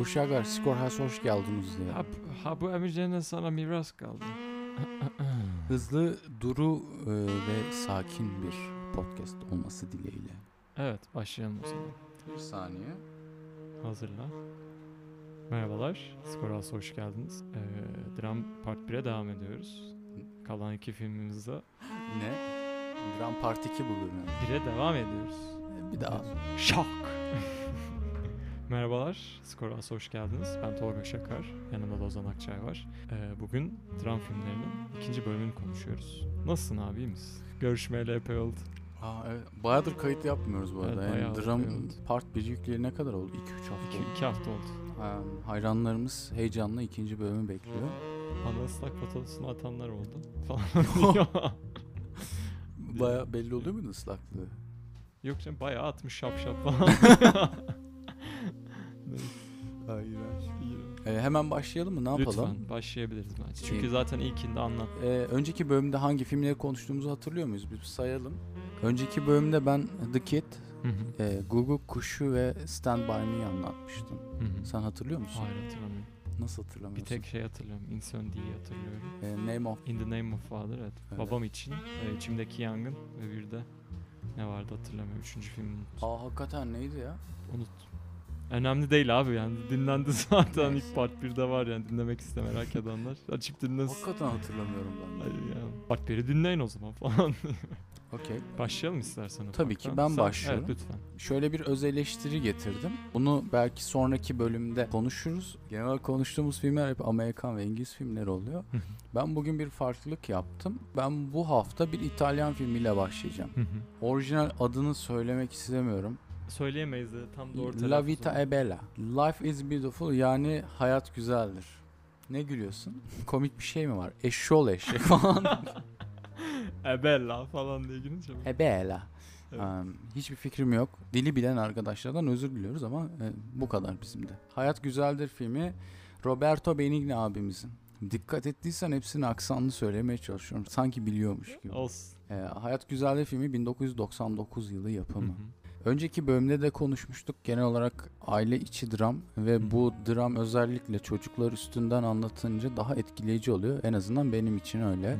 uşaklar Skorhas hoş geldiniz diye. Ha, ha bu Emircan'dan sana miras kaldı. Hızlı, duru e, ve sakin bir podcast olması dileğiyle. evet başlayalım o zaman. Bir saniye. Hazırla. Merhabalar. Skoras hoş geldiniz. Ee, Dram Part 1'e devam ediyoruz. Kalan iki filmimizde Ne? Dram Part 2 bu bölüm. 1'e devam ediyoruz. Bir daha. Şok! Merhabalar, Skoras hoş geldiniz. Ben Tolga Şakar, yanımda da Ozan Akçay var. Ee, bugün dram filmlerinin ikinci bölümünü konuşuyoruz. Nasılsın abi, iyi misin? Görüşmeyeli epey oldu. Aa, evet. Bayağıdır kayıt yapmıyoruz bu Evet, arada. bayağı yani Dram. Part 1 yükleyeli ne kadar oldu? 2-3 hafta oldu. iki hafta oldu. Ha, hayranlarımız heyecanla ikinci bölümü bekliyor. Bana ıslak fotosunu atanlar oldu falan. Baya belli oluyor muydu ıslaklığı? Yok canım bayağı atmış şap şap falan. Ee, hemen başlayalım mı? Ne yapalım? Lütfen başlayabiliriz bence. Çünkü zaten ilkinde anlat. Ee, önceki bölümde hangi filmleri konuştuğumuzu hatırlıyor muyuz? Bir sayalım. Önceki bölümde ben The Kid, e, Google Kuşu ve Stand By Me'yi anlatmıştım. Sen hatırlıyor musun? Hayır hatırlamıyorum. Nasıl Bir hatırlamıyorsun? tek şey hatırlıyorum. Inson diye hatırlıyorum. E, Name of In the Name of Father evet. Evet. Babam için. E, içimdeki yangın ve bir de ne vardı hatırlamıyorum. Üçüncü filmi unuttum. Aa hakikaten neydi ya? unuttum. Önemli değil abi yani dinlendi zaten ilk part 1'de var yani dinlemek iste merak edenler. Açıp dinlesin. Hakikaten hatırlamıyorum ben. de. Hayır yani. Part 1'i dinleyin o zaman falan. Okey. Başlayalım istersen. Tabii ki, ben Sen- başlıyorum. Evet lütfen. Şöyle bir öz eleştiri getirdim. Bunu belki sonraki bölümde konuşuruz. Genel olarak konuştuğumuz filmler hep Amerikan ve İngiliz filmleri oluyor. Hı hı. Ben bugün bir farklılık yaptım. Ben bu hafta bir İtalyan filmiyle başlayacağım. Hı hı. Orijinal adını söylemek istemiyorum. Söyleyemeyiz de tam doğru La Vita è Bella. Life is beautiful yani hayat güzeldir. Ne gülüyorsun? Komik bir şey mi var? Eşşol eşek falan. Ebella falan diye girince mi? e bella. Evet. Um, hiçbir fikrim yok. Dili bilen arkadaşlardan özür diliyoruz ama e, bu kadar bizim de. Hayat Güzeldir filmi Roberto Benigni abimizin. Dikkat ettiysen hepsini aksanlı söylemeye çalışıyorum. Sanki biliyormuş gibi. Olsun. E, Hayat Güzeldir filmi 1999 yılı Hı yapımı. hı. Önceki bölümde de konuşmuştuk. Genel olarak aile içi dram ve bu dram özellikle çocuklar üstünden anlatınca daha etkileyici oluyor. En azından benim için öyle. Hı hı.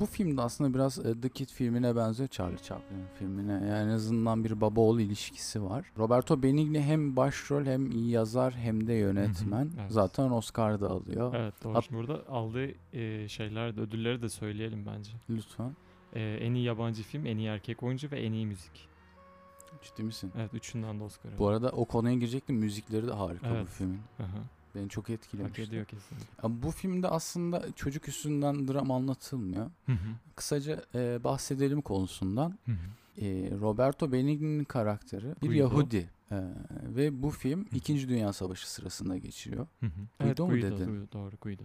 Bu filmde aslında biraz e, The Kid filmine benziyor Charlie Chaplin filmine. Yani en azından bir baba oğul ilişkisi var. Roberto Benigni hem başrol hem iyi yazar hem de yönetmen. evet. Zaten Oscar da alıyor. Evet doğru. Hat- burada aldığı e, şeyler de ödülleri de söyleyelim bence. Lütfen. E, en iyi yabancı film, en iyi erkek oyuncu ve en iyi müzik. Ciddi misin? Evet üçünden de Oscar. Bu arada o konuya girecektim. Müzikleri de harika bu Evet. filmin. Hı hı. Beni çok Hak etkilemişti. ediyor kesinlikle. Ama Bu filmde aslında çocuk üstünden dram anlatılmıyor. Hı hı. Kısaca e, bahsedelim konusundan. Hı hı. E, Roberto Benigni'nin karakteri bir Guido. Yahudi. E, ve bu film 2. Dünya Savaşı sırasında geçiyor. Hı hı. Guido mu Guido, dedin? Guido, Doğru Guido.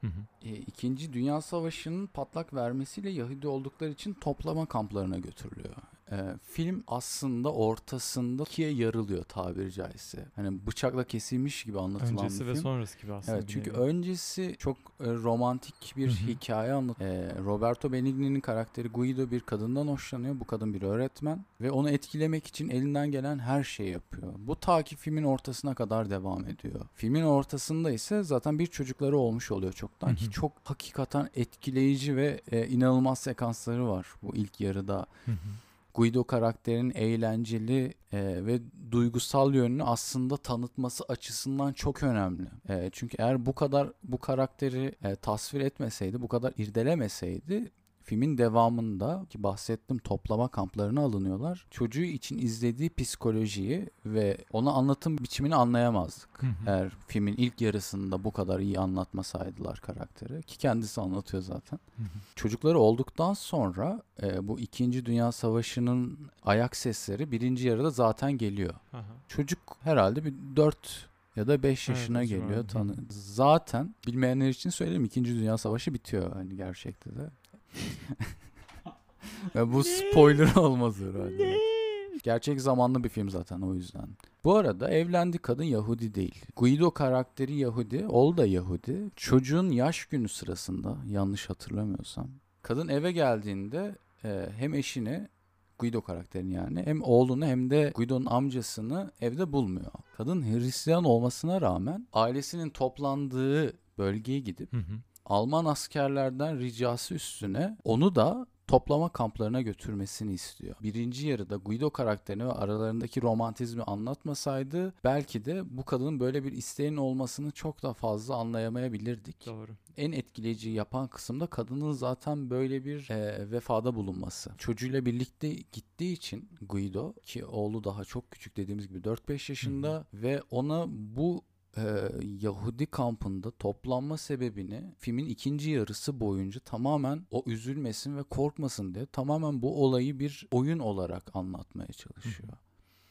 Hı hı. E, İkinci Dünya Savaşı'nın patlak vermesiyle Yahudi oldukları için toplama kamplarına götürülüyor. E, film aslında ortasında ikiye yarılıyor tabiri caizse. Hani bıçakla kesilmiş gibi anlatılan Öncesi bir ve film. sonrası gibi aslında. Evet çünkü nevi. öncesi çok e, romantik bir Hı hı. hikaye anlat. E, Roberto Benigni'nin karakteri Guido bir kadından hoşlanıyor. Bu kadın bir öğretmen ve onu etkilemek için elinden gelen her şeyi yapıyor. Bu ta ki filmin ortasına kadar devam ediyor. Filmin ortasında ise zaten bir çocukları olmuş oluyor çoktan ki çok hakikaten etkileyici ve e, inanılmaz sekansları var bu ilk yarıda. Hı hı. Guido karakterinin eğlenceli e, ve duygusal yönünü aslında tanıtması açısından çok önemli. E, çünkü eğer bu kadar bu karakteri e, tasvir etmeseydi, bu kadar irdelemeseydi filmin devamında ki bahsettim toplama kamplarına alınıyorlar. Çocuğu için izlediği psikolojiyi ve ona anlatım biçimini anlayamazdık. Hı hı. Eğer filmin ilk yarısında bu kadar iyi anlatmasaydılar karakteri ki kendisi anlatıyor zaten. Hı hı. Çocukları olduktan sonra e, bu 2. Dünya Savaşı'nın ayak sesleri birinci yarıda zaten geliyor. Hı hı. Çocuk herhalde bir 4 ya da 5 Evet, yaşına o geliyor. Tanı zaten bilmeyenler için söyleyeyim 2. Dünya Savaşı bitiyor hani gerçekte de. Ve bu spoiler olmaz herhalde. Gerçek zamanlı bir film zaten o yüzden. Bu arada evlendi kadın Yahudi değil. Guido karakteri Yahudi, oğlu da Yahudi. Çocuğun yaş günü sırasında yanlış hatırlamıyorsam. Kadın eve geldiğinde e, hem eşini Guido karakterini yani hem oğlunu hem de Guido'nun amcasını evde bulmuyor. Kadın Hristiyan olmasına rağmen ailesinin toplandığı bölgeye gidip Hı hı. Alman askerlerden ricası üstüne onu da toplama kamplarına götürmesini istiyor. Birinci yarıda Guido karakterini ve aralarındaki romantizmi anlatmasaydı belki de bu kadının böyle bir isteğin olmasını çok da fazla anlayamayabilirdik. Doğru. En etkileyici yapan kısımda kadının zaten böyle bir e, vefada bulunması. Çocuğuyla birlikte gittiği için Guido ki oğlu daha çok küçük dediğimiz gibi 4-5 yaşında ve ona bu e, Yahudi kampında toplanma sebebini filmin ikinci yarısı boyunca tamamen o üzülmesin ve korkmasın diye tamamen bu olayı bir oyun olarak anlatmaya çalışıyor.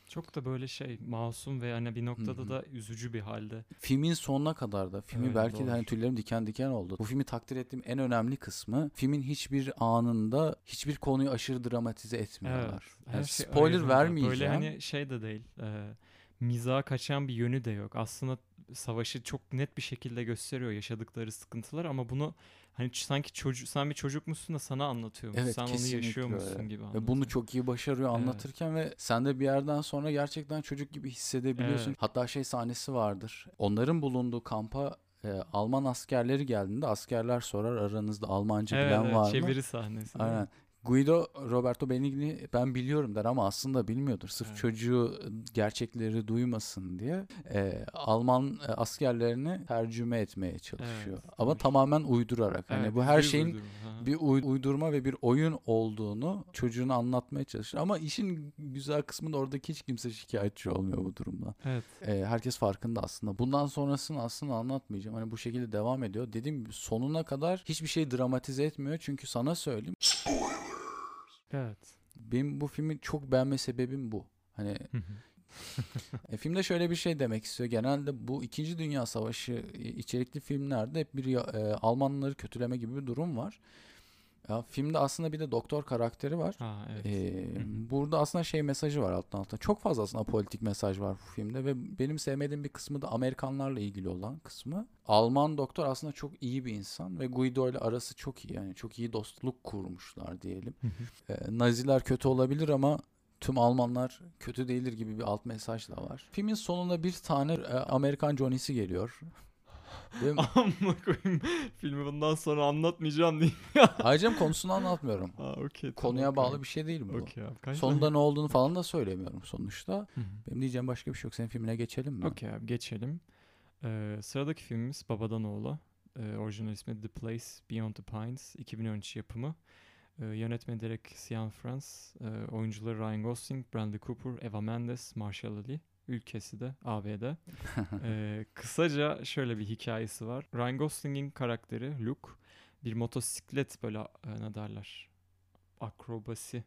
Çok da böyle şey masum ve hani bir noktada da üzücü bir halde. Filmin sonuna kadar da filmi Evet, belki de doğru. hani tüylerim diken diken oldu. Bu filmi takdir ettiğim en önemli kısmı filmin hiçbir anında hiçbir konuyu aşırı dramatize etmiyorlar. her Yani şey spoiler vermeyeceğim. Böyle hani şey de değil. E, mizaha kaçan bir yönü de yok. Aslında savaşı çok net bir şekilde gösteriyor yaşadıkları sıkıntılar ama bunu hani sanki çocuk sen bir çocukmuşsun da sana anlatıyormuş. Evet sen onu yaşıyormuşsun öyle. gibi Ve anlatıyor. bunu çok iyi başarıyor Evet. anlatırken ve sen de bir yerden sonra gerçekten çocuk gibi hissedebiliyorsun. Evet. Hatta şey sahnesi vardır. Onların bulunduğu kampa e, Alman askerleri geldiğinde askerler sorar aranızda Almanca evet, bilen evet, var mı? çeviri sahnesi. Aynen. Guido Roberto Benigni ben biliyorum der ama aslında bilmiyordur. Sırf Evet. çocuğu gerçekleri duymasın diye e, Alman askerlerini tercüme etmeye çalışıyor. Evet, ama doğru. tamamen uydurarak. Hani Evet, bu her yüz şeyin uydurma. Bir uy- uydurma ve bir oyun olduğunu çocuğuna anlatmaya çalışıyor. Ama işin güzel kısmı da oradaki hiç kimse şikayetçi olmuyor bu durumdan. Evet. E, herkes farkında aslında. Bundan sonrasını aslında anlatmayacağım. Hani bu şekilde devam ediyor. Dediğim gibi sonuna kadar hiçbir şey dramatize etmiyor. Çünkü sana söyleyeyim Evet. benim bu filmi çok beğenme sebebim bu. Hani e, filmde şöyle bir şey demek istiyor. Genelde bu 2. Dünya Savaşı e, içerikli filmlerde hep bir e, Almanları kötüleme gibi bir durum var. Ya, filmde aslında bir de doktor karakteri var. ha, evet. Ee, burada aslında şey mesajı var alttan alta. Çok fazla aslında politik mesaj var bu filmde ve benim sevmediğim bir kısmı da Amerikanlarla ilgili olan kısmı. Alman doktor aslında çok iyi bir insan ve Guido ile arası çok iyi. Yani çok iyi dostluk kurmuşlar diyelim. Ee, Naziler kötü olabilir ama tüm Almanlar kötü değildir gibi bir alt mesaj da var. Filmin sonunda bir tane e, Amerikan Johnny'si geliyor. Değil mi? Amma koyayım. Filmi bundan sonra anlatmayacağım diyeyim. Ayrıca konusunu anlatmıyorum. Ha, okey. Konuya bağlı bir şey değil bu. Okey abi. Kaç Sonunda ne olduğunu falan da söylemiyorum sonuçta. Hı hı. Benim diyeceğim başka bir şey yok. Senin filmine geçelim mi? Okey abi geçelim. Ee, sıradaki filmimiz Babadan Oğlu. Ee, orijinal ismi The Place Beyond the Pines. 2013 yapımı. Ee, yönetmeni Derek Cianfrance. Ee, oyuncuları Ryan Gosling, Bradley Cooper, Eva Mendes, Marshall Ali. Ülkesi de ABD. Ee, kısaca şöyle bir hikayesi var. Ryan Gosling'in karakteri Luke bir motosiklet böyle e, ne derler? Akrobasi.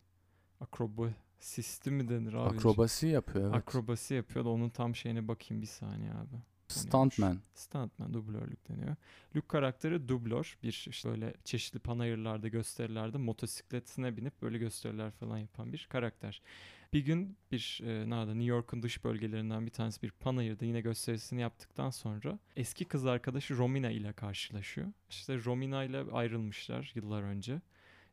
Akrobasisti mi denir abi? Akrobasi yapıyor evet. Akrobasi yapıyor da onun tam şeyine bakayım bir saniye abi. Stuntman. Stuntman, dublörlük deniyor. Luke karakteri dublör. Bir işte böyle çeşitli panayırlarda, gösterilerde motosikletine binip böyle gösteriler falan yapan bir karakter. Bir gün bir e, nerede New York'un dış bölgelerinden bir tanesi bir panayırda yine gösterisini yaptıktan sonra eski kız arkadaşı Romina ile karşılaşıyor. İşte Romina ile ayrılmışlar yıllar önce.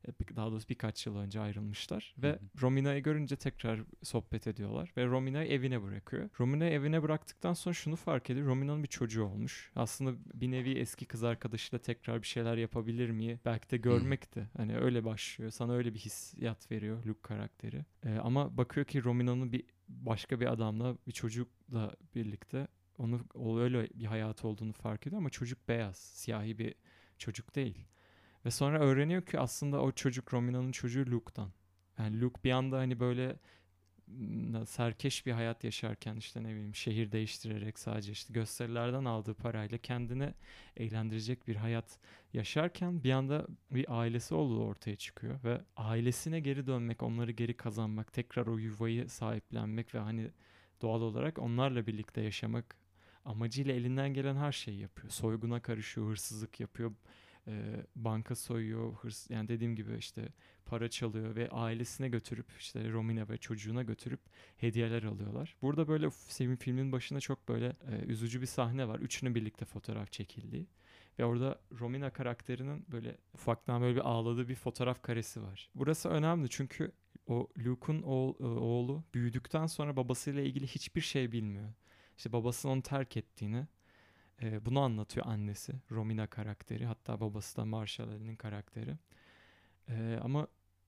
E, Daha doğrusu birkaç yıl önce ayrılmışlar. Ve Romina'yı görünce tekrar sohbet ediyorlar. Ve Romina'yı evine bırakıyor. Romina'yı evine bıraktıktan sonra şunu fark ediyor. Romina'nın bir çocuğu olmuş. Aslında bir nevi eski kız arkadaşıyla tekrar bir şeyler yapabilir mi? Belki de görmek de. Hani öyle başlıyor. Sana öyle bir hissiyat veriyor Luke karakteri. E, ama bakıyor ki Romina'nın bir başka bir adamla bir çocukla birlikte onu öyle bir hayatı olduğunu fark ediyor ama çocuk beyaz, siyahi bir çocuk değil. Ve sonra öğreniyor ki aslında o çocuk Romina'nın çocuğu Luke'dan. Yani Luke bir anda hani böyle serkeş bir hayat yaşarken işte ne bileyim şehir değiştirerek sadece işte gösterilerden aldığı parayla kendini eğlendirecek bir hayat yaşarken bir anda bir ailesi olduğu ortaya çıkıyor ve ailesine geri dönmek, onları geri kazanmak, tekrar o yuvayı sahiplenmek ve hani doğal olarak onlarla birlikte yaşamak amacıyla elinden gelen her şeyi yapıyor. Soyguna karışıyor, hırsızlık yapıyor, e, banka soyuyor, hırs yani dediğim gibi işte para çalıyor ve ailesine götürüp işte Romina ve çocuğuna götürüp hediyeler alıyorlar. Burada böyle filmin başında çok böyle e, üzücü bir sahne var. Üçünün birlikte fotoğraf çekildiği. Ve orada Romina karakterinin böyle ufaktan böyle bir ağladığı bir fotoğraf karesi var. Burası önemli çünkü o Luke'un e, oğlu büyüdükten sonra babasıyla ilgili hiçbir şey bilmiyor. İşte babasının onu terk ettiğini e, bunu anlatıyor annesi Romina karakteri hatta babası da Marshall Ali'nin karakteri. E, ama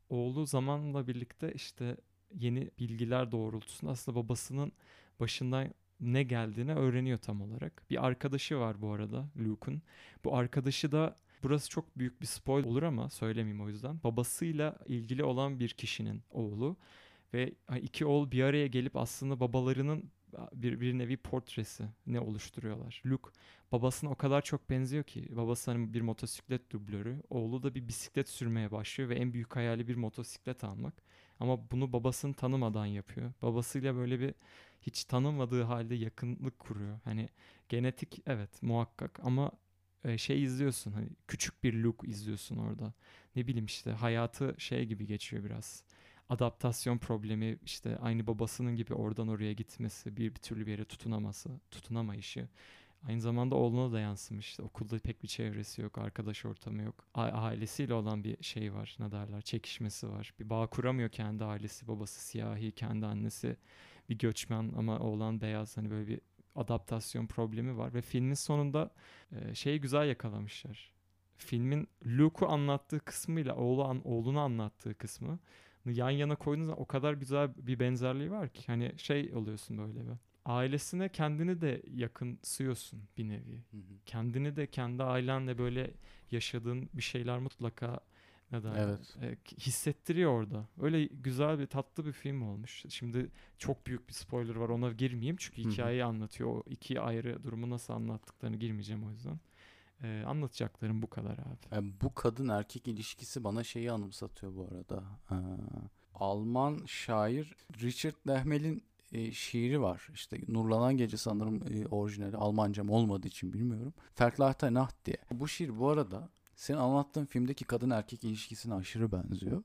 oğlu zamanla birlikte işte yeni bilgiler doğrultusunda aslında babasının başından ne geldiğini öğreniyor tam olarak. Bir arkadaşı var bu arada Luke'un. Bu arkadaşı da burası çok büyük bir spoil olur ama söylemeyeyim o yüzden. Babasıyla ilgili olan bir kişinin oğlu ve iki oğul bir araya gelip aslında babalarının bir, bir nevi portresi ne oluşturuyorlar. Luke babasına o kadar çok benziyor ki babası hani bir motosiklet dublörü oğlu da bir bisiklet sürmeye başlıyor ve en büyük hayali bir motosiklet almak. Ama bunu babasını tanımadan yapıyor. Babasıyla böyle bir hiç tanımadığı halde yakınlık kuruyor. Hani genetik evet muhakkak ama e, şey izliyorsun hani küçük bir Luke izliyorsun orada. Ne bileyim işte hayatı şey gibi geçiyor biraz adaptasyon problemi işte aynı babasının gibi oradan oraya gitmesi bir, bir türlü bir yere tutunaması tutunamayışı Aynı zamanda oğluna da yansımış. İşte okulda pek bir çevresi yok, arkadaş ortamı yok. A- ailesiyle olan bir şey var, ne derler, çekişmesi var. Bir bağ kuramıyor kendi ailesi, babası siyahi, kendi annesi bir göçmen ama oğlan beyaz. Hani böyle bir adaptasyon problemi var ve filmin sonunda e, şeyi güzel yakalamışlar. Filmin Luke'u anlattığı kısmıyla oğlu an, oğlunu anlattığı kısmı yan yana koyduğunuz zaman o kadar güzel bir benzerliği var ki hani şey oluyorsun böyle bir ailesine kendini de yakınsıyorsun bir nevi. Hı hı. Kendini de kendi ailenle böyle yaşadığın bir şeyler mutlaka ne derler, Evet. e, hissettiriyor orada. Öyle güzel bir tatlı bir film olmuş. Şimdi çok büyük bir spoiler var ona girmeyeyim çünkü Hı hı. hikayeyi anlatıyor. O iki ayrı durumu nasıl anlattıklarını girmeyeceğim o yüzden. E, anlatacaklarım bu kadar abi. Yani E, bu kadın erkek ilişkisi bana şeyi anımsatıyor bu arada. Ee, Alman şair Richard Lehmel'in e, şiiri var. İşte Nurlanan Gece sanırım e, orijinali Almancam olmadığı için bilmiyorum. Verklagte Nacht diye. Bu şiir bu arada senin anlattığın filmdeki kadın erkek ilişkisine aşırı benziyor.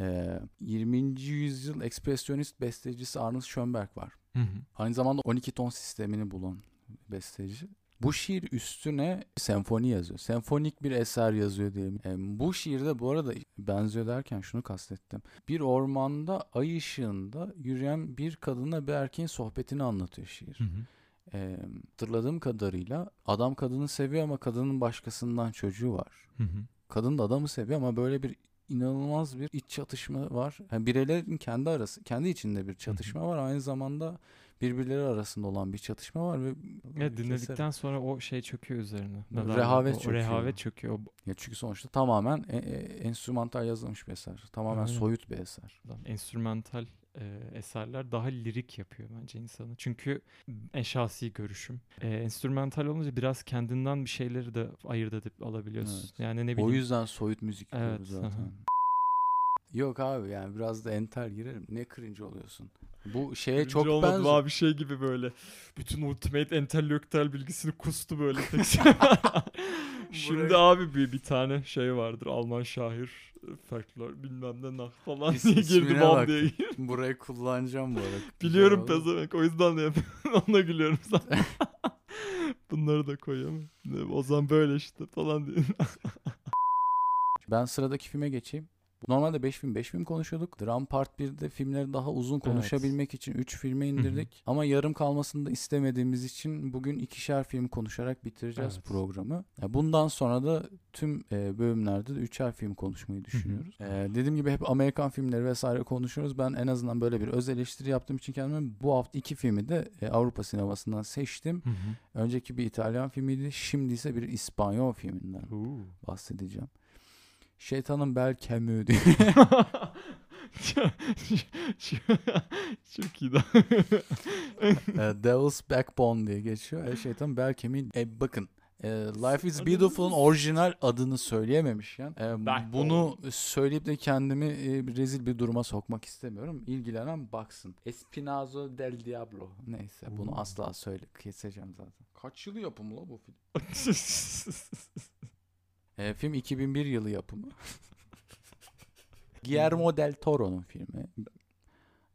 Ee, 20. yüzyıl ekspresyonist bestecisi Arnold Schönberg var. Hı hı. Aynı zamanda 12 ton sistemini bulan besteci. Bu şiir üstüne senfoni yazıyor. Senfonik bir eser yazıyor diyelim. E, bu şiirde bu arada benziyor derken şunu kastettim. Bir ormanda ay ışığında yürüyen bir kadınla bir erkeğin sohbetini anlatıyor şiir. Hı hı. E, hatırladığım kadarıyla adam kadını seviyor ama kadının başkasından çocuğu var. Hı hı. Kadın da adamı seviyor ama böyle bir inanılmaz bir iç çatışma var. Yani bireylerin kendi arası, kendi içinde bir çatışma var. Aynı zamanda birbirleri arasında olan bir çatışma var ve Evet dinledikten sonra o şey çöküyor üzerine. Ne derler? Rehavet O çöküyor. Rehavet çöküyor. O ya çünkü sonuçta tamamen e, e, enstrümantal yazılmış bir eser. Tamamen Aynen. soyut bir eser. enstrümantal e, eserler daha lirik yapıyor bence insanı. Çünkü en şahsi görüşüm. E, enstrümantal olunca biraz kendinden bir şeyleri de ayırt edip alabiliyorsun. Evet. Yani ne O bileyim. yüzden soyut müzik Evet, zaten. Yok abi yani biraz da entel girerim. Ne cringe oluyorsun? Bu şeye Birinci çok olmadı benziyor. abi şey gibi böyle. Bütün ultimate entelektüel bilgisini kustu böyle. Şimdi abi bir, bir tane şey vardır Alman şair Ferkler bilmem ne nah falan İs- diye girdi bam diye. Burayı kullanacağım bu arada. Biliyorum pezevenk o yüzden de yapıyorum. Ona gülüyorum zaten. Bunları da koyuyorum. O zaman böyle işte falan diye. Ben sıradaki filme geçeyim. Normalde 5 film 5 film konuşuyorduk. Dram Part 1'de filmleri daha uzun konuşabilmek için 3 filme indirdik. Ama yarım kalmasını da istemediğimiz için bugün ikişer film konuşarak bitireceğiz Evet. programı. Ya Bundan sonra da tüm e, bölümlerde de üçer film konuşmayı düşünüyoruz. E, dediğim gibi hep Amerikan filmleri vesaire konuşuyoruz. Ben en azından böyle bir öz eleştiri yaptığım için kendime bu hafta iki filmi de e, Avrupa sinemasından seçtim. Önceki bir İtalyan filmiydi. Şimdi ise bir İspanyol filminden bahsedeceğim. Şeytanın Bel Camus diye. Çok iyi. E, Devil's Backbone diye geçiyor. E, şeytan bel kemiği. E, bakın e, Life is Beautiful'un orijinal adını söyleyememişken e, Backbone. bunu söyleyip de kendimi e, bir rezil bir duruma sokmak istemiyorum. İlgilenen baksın. Espinazo del Diablo. Neyse bunu Oo. asla söyle keseceğim zaten. Kaç yılı yapımı la bu film? E, film 2001 yılı yapımı. Guillermo del Toro'nun filmi.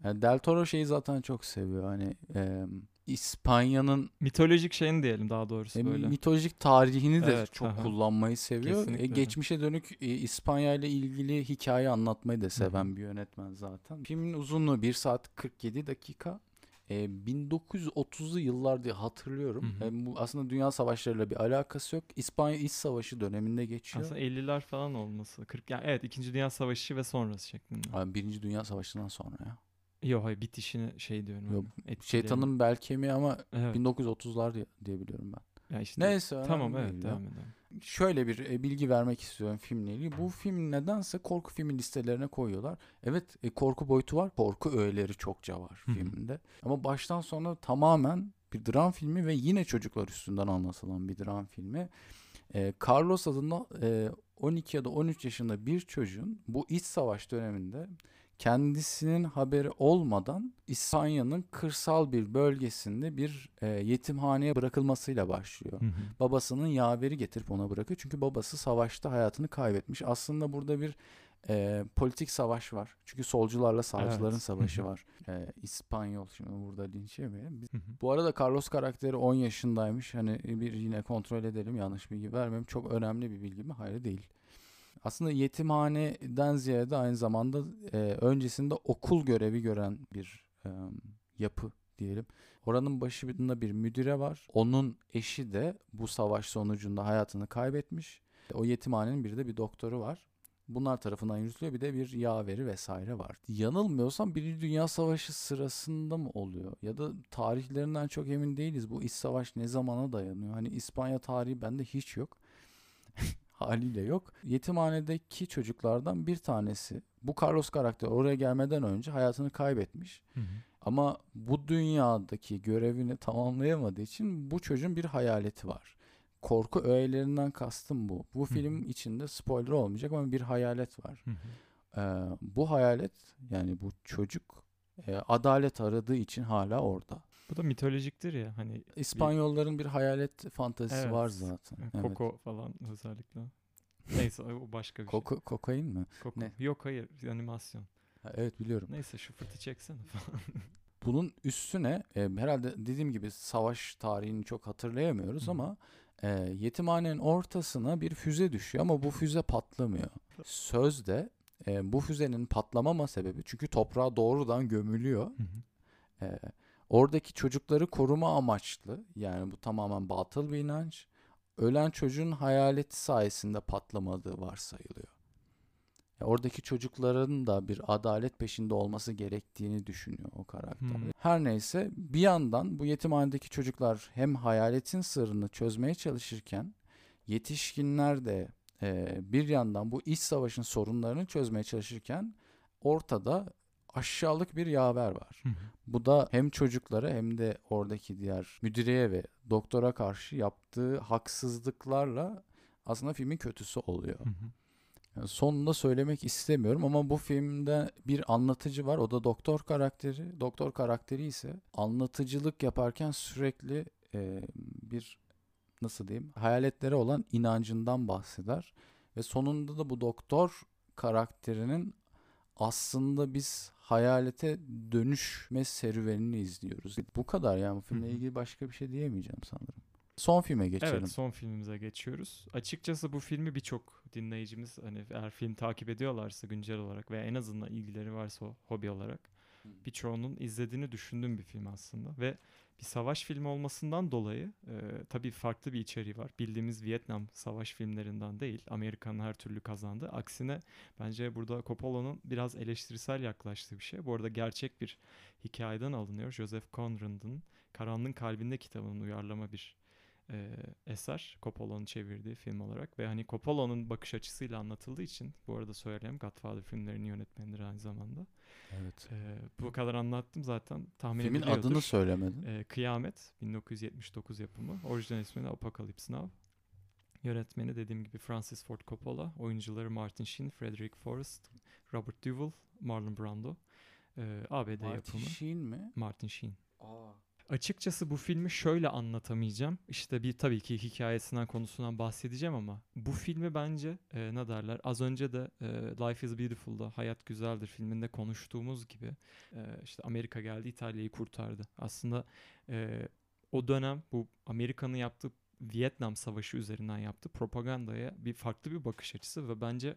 E, del Toro şeyi zaten çok seviyor. Hani e, İspanya'nın Mitolojik şeyini diyelim daha doğrusu e, böyle. mitolojik tarihini de Evet, çok aha. kullanmayı seviyor. Kesinlikle E, geçmişe dönük e, İspanya ile ilgili hikaye anlatmayı da seven bir yönetmen zaten. Filmin uzunluğu 1 saat 47 dakika. E, 1930'lu yıllar diye hatırlıyorum. Hı hı. E, bu aslında dünya savaşlarıyla bir alakası yok. İspanya İç Savaşı döneminde geçiyor. Aslında 50'ler falan olması. 40 yani evet 2. Dünya Savaşı ve sonrası şeklinde. Abi, Birinci Dünya Savaşı'ndan sonra ya. Yok hayır bitişini şey diyorum. Yok, hani. Şeytanın belki mi ama Evet. 1930'lar diye, diye biliyorum ben. Ya işte, Neyse Tamam değil evet ya. devam edelim. Şöyle bir e, bilgi vermek istiyorum filmle ilgili. Bu film nedense korku filmi listelerine koyuyorlar. Evet e, korku boyutu var. Korku öğeleri çokça var filmde. Ama baştan sona tamamen bir dram filmi ve yine çocuklar üstünden anlatılan bir dram filmi. E, Carlos adında e, 12 ya da 13 yaşında bir çocuğun bu iç savaş döneminde kendisinin haberi olmadan İspanya'nın kırsal bir bölgesinde bir e, yetimhaneye bırakılmasıyla başlıyor Hı hı. babasının yaveri getirip ona bırakıyor. Çünkü babası savaşta hayatını kaybetmiş. Aslında burada bir e, politik savaş var. Çünkü solcularla sağcıların Evet. savaşı var. E, İspanyol şimdi burada linç yemeyelim. Biz-. Bu arada Carlos karakteri 10 yaşındaymış. Hani bir yine kontrol edelim yanlış bilgi vermeyeyim. Çok önemli bir bilgi mi? Hayır değil. Aslında yetimhaneden ziyade aynı zamanda e, öncesinde okul görevi gören bir e, yapı diyelim. Oranın başında bir müdüre var. Onun eşi de bu savaş sonucunda hayatını kaybetmiş. O yetimhanenin bir de bir doktoru var. Bunlar tarafından yürütülüyor. Bir de bir yaveri vesaire var. Yanılmıyorsam Birinci Dünya Savaşı sırasında mı oluyor? Ya da tarihlerinden çok emin değiliz. Bu iç savaş ne zamana dayanıyor? Hani İspanya tarihi bende hiç yok. Haliyle yok. Yetimhanedeki çocuklardan bir tanesi. Bu Carlos karakter oraya gelmeden önce hayatını kaybetmiş. Hı hı. Ama bu dünyadaki görevini tamamlayamadığı için bu çocuğun bir hayaleti var. Korku öğelerinden kastım bu. Bu Hı film içinde spoiler olmayacak ama bir hayalet var. Hı hı. Ee, bu hayalet yani bu çocuk e, adalet aradığı için hala orada. Bu da mitolojiktir ya hani İspanyolların bir hayalet fantezisi Evet. var zaten. Evet. Koko falan özellikle. Neyse o başka bir Koko- kokain mi? şey. Koko. ne? Yok hayır animasyon. Ha, evet biliyorum. Neyse şu fırtı çeksene falan. Bunun üstüne e, herhalde dediğim gibi savaş tarihini çok hatırlayamıyoruz hı. ama e, yetimhanenin ortasına bir füze düşüyor ama bu füze patlamıyor. Sözde e, bu füzenin patlamama sebebi çünkü toprağa doğrudan gömülüyor. Hı hı. E, oradaki çocukları koruma amaçlı yani bu tamamen batıl bir inanç. Ölen çocuğun hayaleti sayesinde patlamadığı varsayılıyor. Ya oradaki çocukların da bir adalet peşinde olması gerektiğini düşünüyor o karakter. Hmm. Her neyse bir yandan bu yetimhanedeki çocuklar hem hayaletin sırrını çözmeye çalışırken yetişkinler de e, bir yandan bu iç savaşın sorunlarını çözmeye çalışırken ortada aşağılık bir yaver var. Hı hı. Bu da hem çocuklara hem de oradaki diğer müdireye ve doktora karşı yaptığı haksızlıklarla aslında filmin kötüsü oluyor. Hı hı. Yani sonunda söylemek istemiyorum ama bu filmde bir anlatıcı var. O da doktor karakteri. Doktor karakteri ise anlatıcılık yaparken sürekli e, bir nasıl diyeyim hayaletlere olan inancından bahseder. Ve sonunda da bu doktor karakterinin aslında biz hayalete dönüşme serüvenini izliyoruz. Bu kadar yani bu filmle ilgili başka bir şey diyemeyeceğim sanırım. Son filme geçelim. Evet son filmimize geçiyoruz. Açıkçası bu filmi birçok dinleyicimiz hani eğer film takip ediyorlarsa güncel olarak veya en azından ilgileri varsa hobi olarak birçoğunun izlediğini düşündüğüm bir film aslında ve bir savaş filmi olmasından dolayı e, tabii farklı bir içeriği var. Bildiğimiz Vietnam savaş filmlerinden değil. Amerika'nın her türlü kazandı. Aksine bence burada Coppola'nın biraz eleştirisel yaklaştığı bir şey. Bu arada gerçek bir hikayeden alınıyor. Joseph Conrad'ın Karanlığın Kalbinde kitabının uyarlama bir e, eser Coppola'nın çevirdiği film olarak ve hani Coppola'nın bakış açısıyla anlatıldığı için bu arada söyleyeyim Godfather filmlerinin yönetmenidir aynı zamanda. Evet. E, bu kadar anlattım zaten tahmin Filmin adını söylemedin. E, Kıyamet 1979 yapımı. Orijinal ismi de Apocalypse Now. Yönetmeni dediğim gibi Francis Ford Coppola. Oyuncuları Martin Sheen, Frederick Forrest, Robert Duvall, Marlon Brando. E, ABD Martin yapımı. Sheen mi? Martin Sheen. Açıkçası bu filmi şöyle anlatamayacağım. İşte bir tabii ki hikayesinden konusundan bahsedeceğim ama bu filmi bence e, ne derler az önce de e, Life is Beautiful'da Hayat Güzeldir filminde konuştuğumuz gibi e, işte Amerika geldi İtalya'yı kurtardı. Aslında e, o dönem bu Amerika'nın yaptığı Vietnam Savaşı üzerinden yaptığı propagandaya bir farklı bir bakış açısı ve bence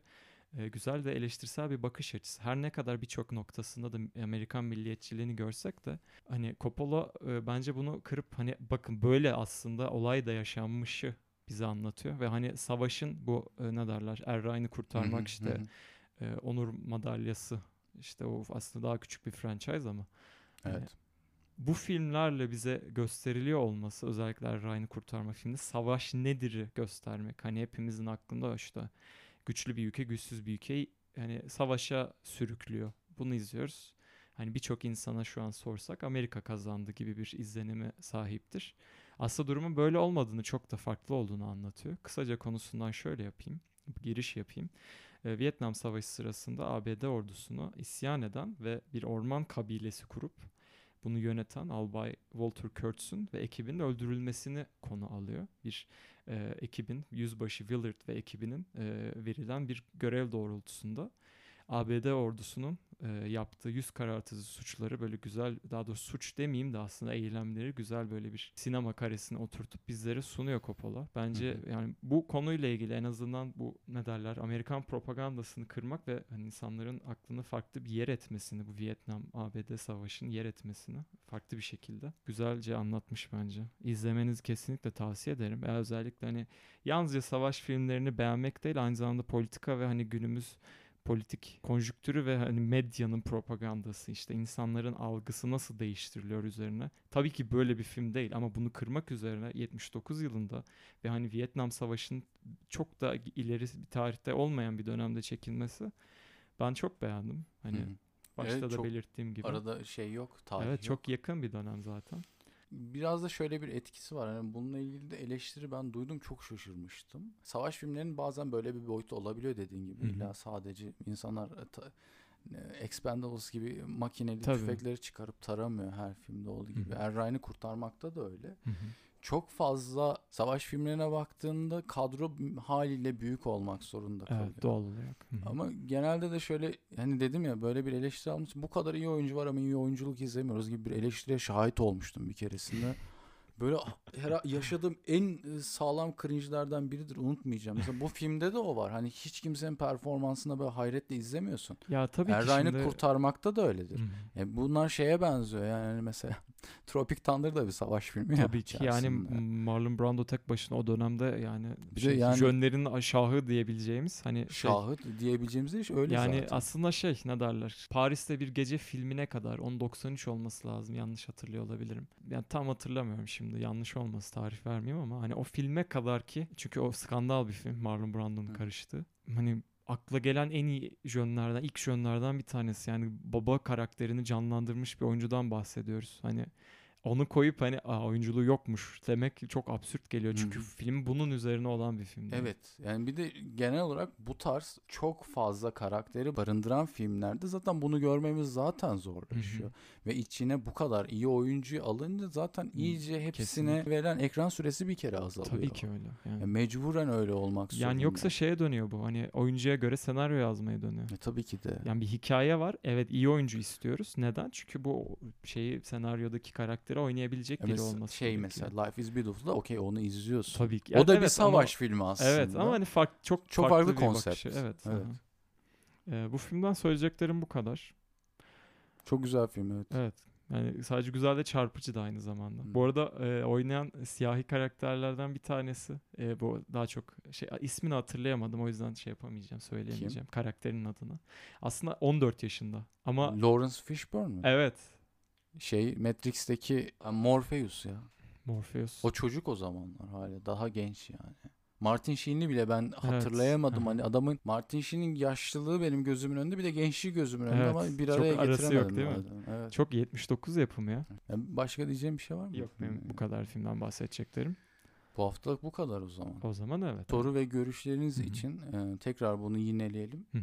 e, güzel ve eleştirisel bir bakış açısı. Her ne kadar birçok noktasında da Amerikan milliyetçiliğini görsek de hani Coppola e, bence bunu kırıp hani bakın böyle aslında olay da yaşanmışı bize anlatıyor ve hani savaşın bu e, ne derler Er Ryan'ı kurtarmak işte e, onur madalyası işte o aslında daha küçük bir franchise ama Evet. hani bu filmlerle bize gösteriliyor olması özellikle Ryan'ı kurtarma filminde savaş nedir'i göstermek. Hani hepimizin aklında işte güçlü bir ülke güçsüz bir ülkeyi yani savaşa sürüklüyor. Bunu izliyoruz. Hani birçok insana şu an sorsak Amerika kazandı gibi bir izlenime sahiptir. Aslında durumun böyle olmadığını çok da farklı olduğunu anlatıyor. Kısaca konusundan şöyle yapayım. Giriş yapayım. Ee, Vietnam Savaşı sırasında ABD ordusunu isyan eden ve bir orman kabilesi kurup bunu yöneten Albay Walter Kurtz'un ve ekibinin öldürülmesini konu alıyor. Bir e, ekibin, yüzbaşı Willard ve ekibinin e, verilen bir görev doğrultusunda ABD ordusunun e, yaptığı yüz karartıcı suçları böyle güzel, daha doğrusu suç demeyeyim de aslında eylemleri güzel böyle bir sinema karesine oturtup bizlere sunuyor Coppola. Bence Hı hı. yani bu konuyla ilgili en azından bu ne derler Amerikan propagandasını kırmak ve hani insanların aklını farklı bir yer etmesini bu Vietnam ABD savaşının yer etmesini farklı bir şekilde güzelce anlatmış bence. İzlemenizi kesinlikle tavsiye ederim. Ve özellikle hani yalnızca savaş filmlerini beğenmek değil aynı zamanda politika ve hani günümüz politik konjüktürü ve hani medyanın propagandası işte insanların algısı nasıl değiştiriliyor üzerine. Tabii ki böyle bir film değil ama bunu kırmak üzerine 79 yılında ve hani Vietnam Savaşı'nın çok da ileri bir tarihte olmayan bir dönemde çekilmesi ben çok beğendim. Hani Hı hı. başta Evet, da belirttiğim gibi. Arada şey yok, tarih evet yok. çok yakın bir dönem zaten. Biraz da şöyle bir etkisi var. Yani bununla ilgili de eleştiri ben duydum çok şaşırmıştım. Savaş filmlerinin bazen böyle bir boyutu olabiliyor dediğin gibi. Hı hı. İlla sadece insanlar e, ta- e, Expendables gibi makineli Tabii. tüfekleri çıkarıp taramıyor her filmde olduğu gibi. Hı hı. Er Ryan'ı kurtarmakta da öyle. Çok fazla savaş filmlerine baktığında kadro haliyle büyük olmak zorunda kalıyor. Evet doğal olarak. Ama genelde de şöyle hani dedim ya böyle bir eleştiri almış. Bu kadar iyi oyuncu var ama iyi oyunculuk izlemiyoruz gibi bir eleştiriye şahit olmuştum bir keresinde. Böyle her yaşadığım en e, sağlam cringe'lerden biridir unutmayacağım. Mesela bu filmde de o var. Hani hiç kimsenin performansına böyle hayretle izlemiyorsun. Ya tabii Er ki Ryan'ı şimdi... kurtarmakta da öyledir. Hı. Yani bunlar şeye benziyor yani mesela Tropic Thunder da bir savaş filmi ya Tabii ki yani. Marlon Brando tek başına o dönemde yani, Bir şey, yani- jönlerin aşahı diyebileceğimiz hani şey, Şahı diyebileceğimiz iş öyle yani zaten. aslında şey ne derler Paris'te bir gece filmine kadar 1093 olması lazım yanlış hatırlıyor olabilirim. Yani tam hatırlamıyorum şimdi yanlış olması tarih vermeyeyim ama hani o filme kadar ki çünkü o skandal bir film Marlon Brando'nun Hı. karıştığı. Hani akla gelen en iyi jönlerden ilk jönlerden bir tanesi yani baba karakterini canlandırmış bir oyuncudan bahsediyoruz. Hani onu koyup hani Aa, oyunculuğu yokmuş demek çok absürt geliyor. Çünkü hı. film bunun üzerine olan bir film. değil. Evet yani bir de genel olarak bu tarz çok fazla karakteri barındıran filmlerde zaten bunu görmemiz zaten zorlaşıyor. Ve içine bu kadar iyi oyuncuyu alınca zaten iyice hepsine kesinlikle. verilen ekran süresi bir kere azalıyor. Tabii ki öyle. Yani. Ya mecburen öyle olmak zorunda. Yani yoksa şeye dönüyor bu. Hani oyuncuya göre senaryo yazmaya dönüyor. E, tabii ki de. Yani bir hikaye var. Evet iyi oyuncu istiyoruz. Neden? Çünkü bu şeyi senaryodaki karakteri oynayabilecek Ya biri olması şey mesela Life is Beautiful'da okey onu izliyorsun. Tabii ki. O da bir Evet ama- savaş filmi aslında. Evet ama hani fark, çok, Çok farklı, farklı bir konsept. bakışı. Evet. Evet. Ee, bu filmden söyleyeceklerim bu kadar. Çok güzel film evet. Evet. Yani sadece güzel de çarpıcı da aynı zamanda. Hı. Bu arada e, oynayan siyahi karakterlerden bir tanesi. E, bu daha çok şey ismini hatırlayamadım o yüzden şey yapamayacağım, söyleyemeyeceğim karakterin adını. Aslında 14 yaşında. Ama Lawrence Fishburne mu? evet, Şey Matrix'teki ha, Morpheus ya. Morpheus. O çocuk o zamanlar hala daha genç yani. Martin Sheen'i bile ben hatırlayamadım. Aha. Hani adamın Martin Sheen'in yaşlılığı benim gözümün önünde bir de gençliği gözümün önünde Evet, ama bir çok araya arası yok, değil mi? Evet. Çok 79 yapımı ya. Yani başka diyeceğim bir şey var mı? Yok benim bu kadar filmden bahsedeceklerim. Bu haftalık bu kadar o zaman. O zaman evet. Soru ve görüşleriniz Hı hı. için e, tekrar bunu yineleyelim. E,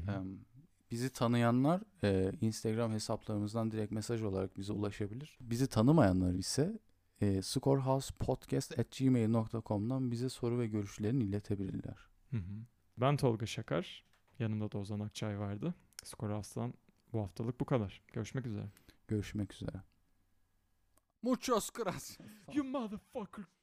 bizi tanıyanlar e, Instagram hesaplarımızdan direkt mesaj olarak bize ulaşabilir. Bizi tanımayanlar ise e, scorehousepodcast.gmail.com'dan bize soru ve görüşlerini iletebilirler. Hı hı. Ben Tolga Şakar. Yanımda da Ozan Akçay vardı. Skor Aslan bu haftalık bu kadar. Görüşmek üzere. Görüşmek üzere. Muchos gracias. You motherfucker.